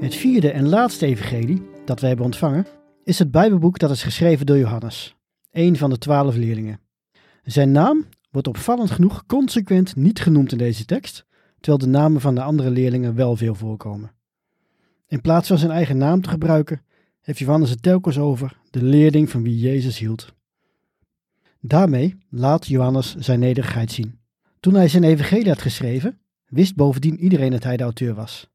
Het vierde en laatste evangelie dat we hebben ontvangen is het Bijbelboek dat is geschreven door Johannes, een van de twaalf leerlingen. Zijn naam wordt opvallend genoeg consequent niet genoemd in deze tekst, terwijl de namen van de andere leerlingen wel veel voorkomen. In plaats van zijn eigen naam te gebruiken, heeft Johannes het telkens over de leerling van wie Jezus hield. Daarmee laat Johannes zijn nederigheid zien. Toen hij zijn evangelie had geschreven, wist bovendien iedereen dat hij de auteur was.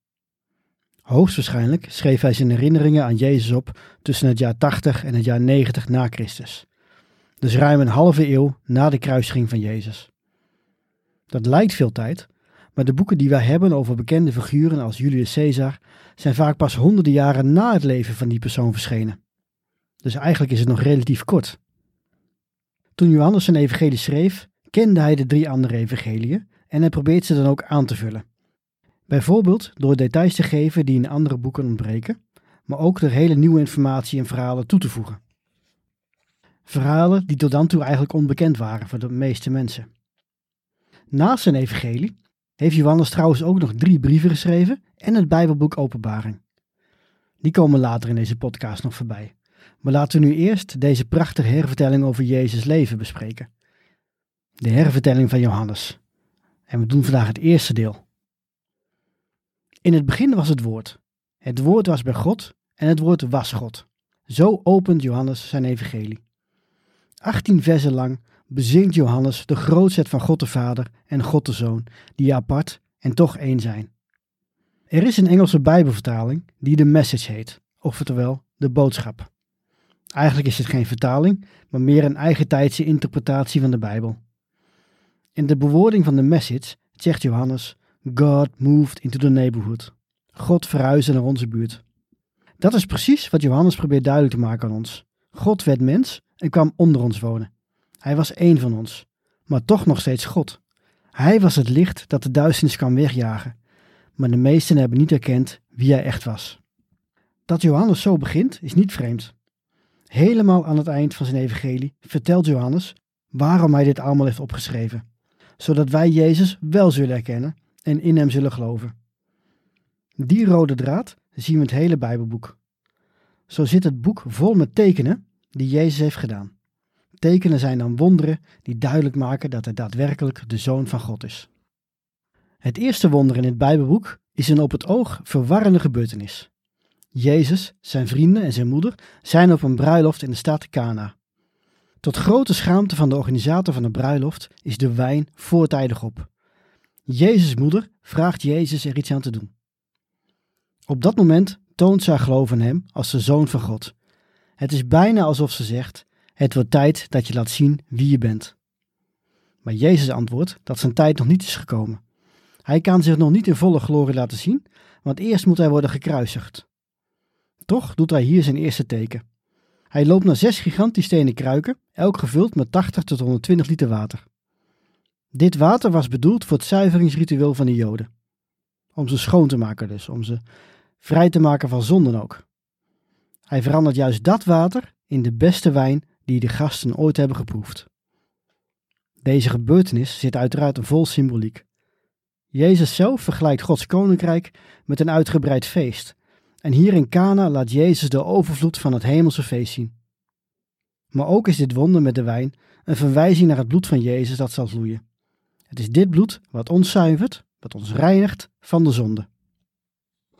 Hoogstwaarschijnlijk schreef hij zijn herinneringen aan Jezus op tussen het jaar 80 en het jaar 90 na Christus. Dus ruim een halve eeuw na de kruisiging van Jezus. Dat lijkt veel tijd, maar de boeken die wij hebben over bekende figuren als Julius Caesar zijn vaak pas honderden jaren na het leven van die persoon verschenen. Dus eigenlijk is het nog relatief kort. Toen Johannes zijn evangelie schreef, kende hij de drie andere evangeliën en hij probeert ze dan ook aan te vullen. Bijvoorbeeld door details te geven die in andere boeken ontbreken, maar ook door hele nieuwe informatie en verhalen toe te voegen. Verhalen die tot dan toe eigenlijk onbekend waren voor de meeste mensen. Naast zijn evangelie heeft Johannes trouwens ook nog drie brieven geschreven en het Bijbelboek Openbaring. Die komen later in deze podcast nog voorbij. Maar laten we nu eerst deze prachtige hervertelling over Jezus' leven bespreken. De hervertelling van Johannes. En we doen vandaag het eerste deel. In het begin was het woord. Het woord was bij God en het woord was God. Zo opent Johannes zijn evangelie. 18 versen lang bezingt Johannes de grootheid van God de Vader en God de Zoon, die apart en toch één zijn. Er is een Engelse Bijbelvertaling die de message heet, oftewel de boodschap. Eigenlijk is het geen vertaling, maar meer een eigentijdse interpretatie van de Bijbel. In de bewoording van de message zegt Johannes God moved into the neighborhood. God verhuisde naar onze buurt. Dat is precies wat Johannes probeert duidelijk te maken aan ons. God werd mens en kwam onder ons wonen. Hij was één van ons, maar toch nog steeds God. Hij was het licht dat de duisternis kan wegjagen, maar de meesten hebben niet erkend wie hij echt was. Dat Johannes zo begint is niet vreemd. Helemaal aan het eind van zijn evangelie vertelt Johannes waarom hij dit allemaal heeft opgeschreven, zodat wij Jezus wel zullen herkennen en in hem zullen geloven. Die rode draad zien we het hele Bijbelboek. Zo zit het boek vol met tekenen die Jezus heeft gedaan. Tekenen zijn dan wonderen die duidelijk maken dat hij daadwerkelijk de Zoon van God is. Het eerste wonder in het Bijbelboek is een op het oog verwarrende gebeurtenis. Jezus, zijn vrienden en zijn moeder zijn op een bruiloft in de stad Cana. Tot grote schaamte van de organisator van de bruiloft is de wijn voortijdig op. Jezus' moeder vraagt Jezus er iets aan te doen. Op dat moment toont ze haar geloof in hem als de zoon van God. Het is bijna alsof ze zegt: Het wordt tijd dat je laat zien wie je bent. Maar Jezus antwoordt dat zijn tijd nog niet is gekomen. Hij kan zich nog niet in volle glorie laten zien, want eerst moet hij worden gekruisigd. Toch doet hij hier zijn eerste teken. Hij loopt naar zes gigantisch stenen kruiken, elk gevuld met 80 tot 120 liter water. Dit water was bedoeld voor het zuiveringsritueel van de Joden. Om ze schoon te maken dus, om ze vrij te maken van zonden ook. Hij verandert juist dat water in de beste wijn die de gasten ooit hebben geproefd. Deze gebeurtenis zit uiteraard vol symboliek. Jezus zelf vergelijkt Gods koninkrijk met een uitgebreid feest. En hier in Cana laat Jezus de overvloed van het hemelse feest zien. Maar ook is dit wonder met de wijn een verwijzing naar het bloed van Jezus dat zal vloeien. Het is dit bloed wat ons zuivert, wat ons reinigt van de zonde.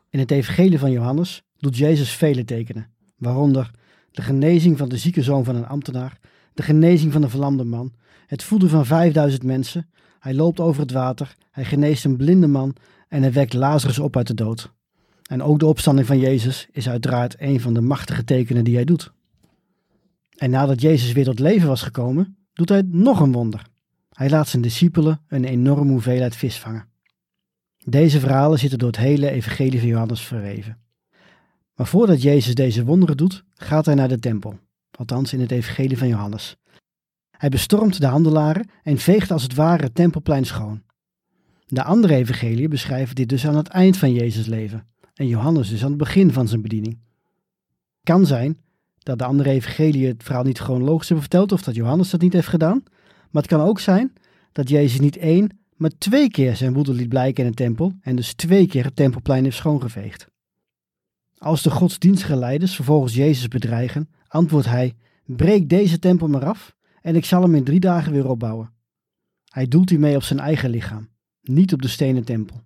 In het Evangelie van Johannes doet Jezus vele tekenen, waaronder de genezing van de zieke zoon van een ambtenaar, de genezing van een verlamde man, het voeden van 5000 mensen, hij loopt over het water, hij geneest een blinde man en hij wekt Lazarus op uit de dood. En ook de opstanding van Jezus is uiteraard een van de machtige tekenen die hij doet. En nadat Jezus weer tot leven was gekomen, doet hij nog een wonder. Hij laat zijn discipelen een enorme hoeveelheid vis vangen. Deze verhalen zitten door het hele evangelie van Johannes verweven. Maar voordat Jezus deze wonderen doet, gaat hij naar de tempel, althans in het evangelie van Johannes. Hij bestormt de handelaren en veegt als het ware het tempelplein schoon. De andere evangeliën beschrijven dit dus aan het eind van Jezus' leven en Johannes dus aan het begin van zijn bediening. Kan zijn dat de andere evangeliën het verhaal niet chronologisch hebben verteld of dat Johannes dat niet heeft gedaan, maar het kan ook zijn dat Jezus niet één, maar twee keer zijn woede liet blijken in de tempel en dus twee keer het tempelplein heeft schoongeveegd. Als de godsdienstige leiders vervolgens Jezus bedreigen, antwoordt hij: Breek deze tempel maar af en ik zal hem in drie dagen weer opbouwen. Hij doelt hiermee op zijn eigen lichaam, niet op de stenen tempel.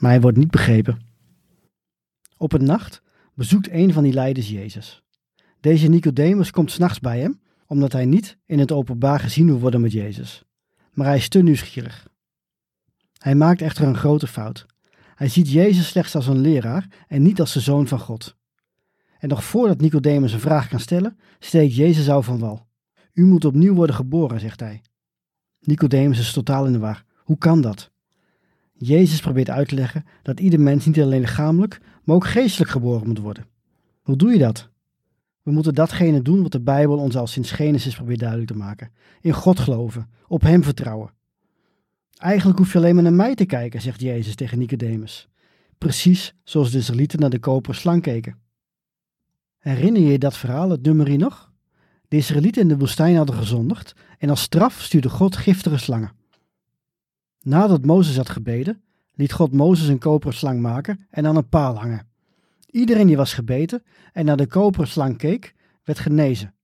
Maar hij wordt niet begrepen. Op een nacht bezoekt een van die leiders Jezus. Deze Nicodemus komt s'nachts bij hem, omdat hij niet in het openbaar gezien wil worden met Jezus. Maar hij is te nieuwsgierig. Hij maakt echter een grote fout. Hij ziet Jezus slechts als een leraar en niet als de zoon van God. En nog voordat Nicodemus een vraag kan stellen, steekt Jezus al van wal. U moet opnieuw worden geboren, zegt hij. Nicodemus is totaal in de war. Hoe kan dat? Jezus probeert uit te leggen dat ieder mens niet alleen lichamelijk, maar ook geestelijk geboren moet worden. Hoe doe je dat? We moeten datgene doen wat de Bijbel ons al sinds Genesis probeert duidelijk te maken. In God geloven, op Hem vertrouwen. Eigenlijk hoef je alleen maar naar mij te kijken, zegt Jezus tegen Nicodemus. Precies zoals de Israëlieten naar de koperen slang keken. Herinner je dat verhaal, het nummerie nog? De Israëlieten in de woestijn hadden gezondigd en als straf stuurde God giftige slangen. Nadat Mozes had gebeden, liet God Mozes een koperen slang maken en aan een paal hangen. Iedereen die was gebeten en naar de koperen slang keek, werd genezen.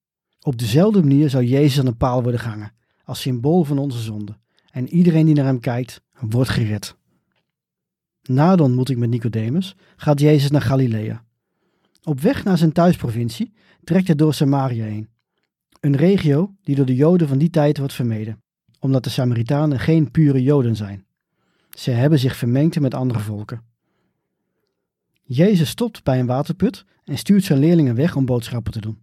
Op dezelfde manier zou Jezus aan een paal worden gehangen, als symbool van onze zonde. En iedereen die naar hem kijkt, wordt gered. Na de ontmoeting met Nicodemus gaat Jezus naar Galilea. Op weg naar zijn thuisprovincie trekt hij door Samaria heen. Een regio die door de Joden van die tijd wordt vermeden, omdat de Samaritanen geen pure Joden zijn. Ze hebben zich vermengd met andere volken. Jezus stopt bij een waterput en stuurt zijn leerlingen weg om boodschappen te doen.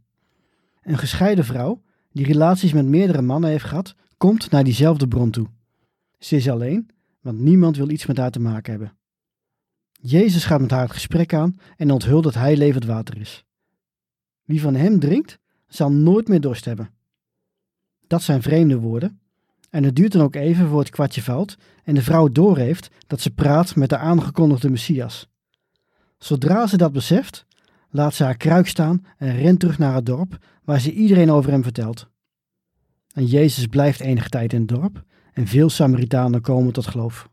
Een gescheiden vrouw, die relaties met meerdere mannen heeft gehad, komt naar diezelfde bron toe. Ze is alleen, want niemand wil iets met haar te maken hebben. Jezus gaat met haar het gesprek aan en onthult dat hij levend water is. Wie van hem drinkt, zal nooit meer dorst hebben. Dat zijn vreemde woorden, en het duurt dan ook even voor het kwartje valt en de vrouw doorheeft dat ze praat met de aangekondigde Messias. Zodra ze dat beseft, laat ze haar kruik staan en rent terug naar het dorp, waar ze iedereen over hem vertelt. En Jezus blijft enige tijd in het dorp en veel Samaritanen komen tot geloof.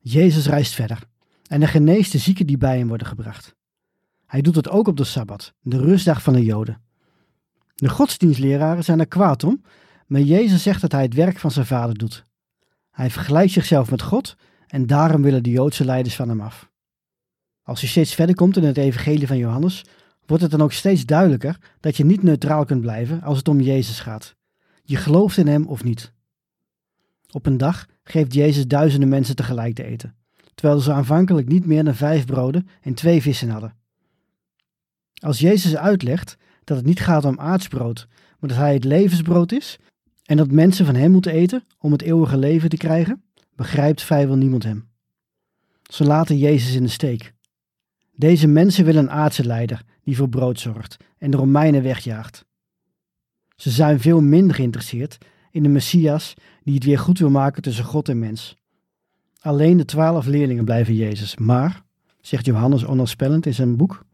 Jezus reist verder en hij geneest de zieken die bij hem worden gebracht. Hij doet het ook op de Sabbat, de rustdag van de Joden. De godsdienstleraren zijn er kwaad om, maar Jezus zegt dat hij het werk van zijn vader doet. Hij vergelijkt zichzelf met God en daarom willen de Joodse leiders van hem af. Als je steeds verder komt in het evangelie van Johannes, wordt het dan ook steeds duidelijker dat je niet neutraal kunt blijven als het om Jezus gaat. Je gelooft in hem of niet. Op een dag geeft Jezus duizenden mensen tegelijk te eten, terwijl ze aanvankelijk niet meer dan vijf broden en twee vissen hadden. Als Jezus uitlegt dat het niet gaat om aardsbrood, maar dat hij het levensbrood is en dat mensen van hem moeten eten om het eeuwige leven te krijgen, begrijpt vrijwel niemand hem. Ze laten Jezus in de steek. Deze mensen willen een aardse leider die voor brood zorgt en de Romeinen wegjaagt. Ze zijn veel minder geïnteresseerd in de Messias die het weer goed wil maken tussen God en mens. Alleen de twaalf leerlingen blijven Jezus, maar, zegt Johannes onafspellend in zijn boek,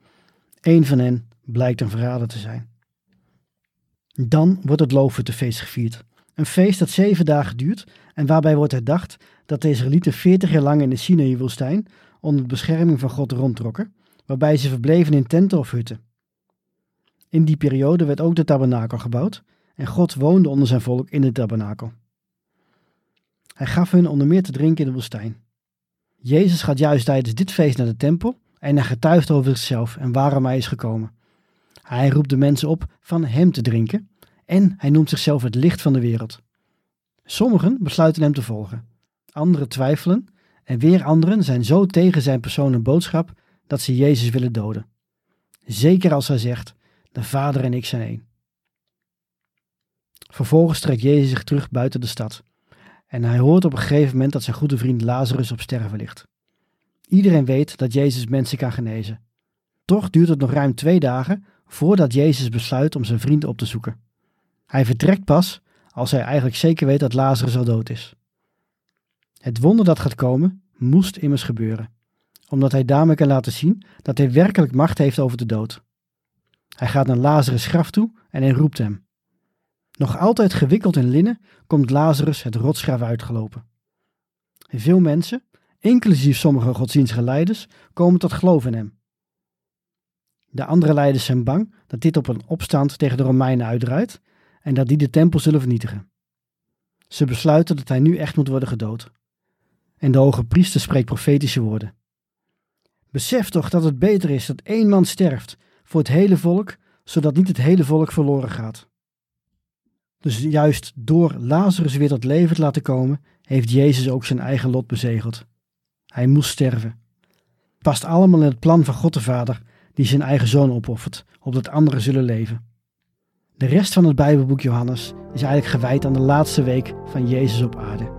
één van hen blijkt een verrader te zijn. Dan wordt het Loofhuttenfeest gevierd. Een feest dat zeven dagen duurt en waarbij wordt herdacht dat de Israëlieten veertig jaar lang in de Sinaï-woestijn onder de bescherming van God rondtrokken, waarbij ze verbleven in tenten of hutten. In die periode werd ook de tabernakel gebouwd en God woonde onder zijn volk in de tabernakel. Hij gaf hun onder meer te drinken in de woestijn. Jezus gaat juist tijdens dit feest naar de tempel en hij getuigt over zichzelf en waarom hij is gekomen. Hij roept de mensen op van hem te drinken en hij noemt zichzelf het licht van de wereld. Sommigen besluiten hem te volgen, anderen twijfelen en weer anderen zijn zo tegen zijn persoon en boodschap dat ze Jezus willen doden. Zeker als hij zegt: De Vader en ik zijn één. Vervolgens trekt Jezus zich terug buiten de stad. En hij hoort op een gegeven moment dat zijn goede vriend Lazarus op sterven ligt. Iedereen weet dat Jezus mensen kan genezen. Toch duurt het nog ruim twee dagen voordat Jezus besluit om zijn vriend op te zoeken. Hij vertrekt pas als hij eigenlijk zeker weet dat Lazarus al dood is. Het wonder dat gaat komen, moest immers gebeuren, omdat hij daarmee kan laten zien dat hij werkelijk macht heeft over de dood. Hij gaat naar Lazarus' graf toe en hij roept hem. Nog altijd gewikkeld in linnen komt Lazarus het rotsgraf uitgelopen. Veel mensen, inclusief sommige godsdienstige leiders, komen tot geloof in hem. De andere leiders zijn bang dat dit op een opstand tegen de Romeinen uitdraait en dat die de tempel zullen vernietigen. Ze besluiten dat hij nu echt moet worden gedood. En de hoge priester spreekt profetische woorden. Besef toch dat het beter is dat één man sterft voor het hele volk, zodat niet het hele volk verloren gaat. Dus juist door Lazarus weer tot leven te laten komen, heeft Jezus ook zijn eigen lot bezegeld. Hij moest sterven. Past allemaal in het plan van God de Vader, die zijn eigen zoon opoffert, opdat anderen zullen leven. De rest van het Bijbelboek Johannes is eigenlijk gewijd aan de laatste week van Jezus op aarde.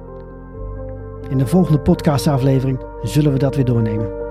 In de volgende podcastaflevering zullen we dat weer doornemen.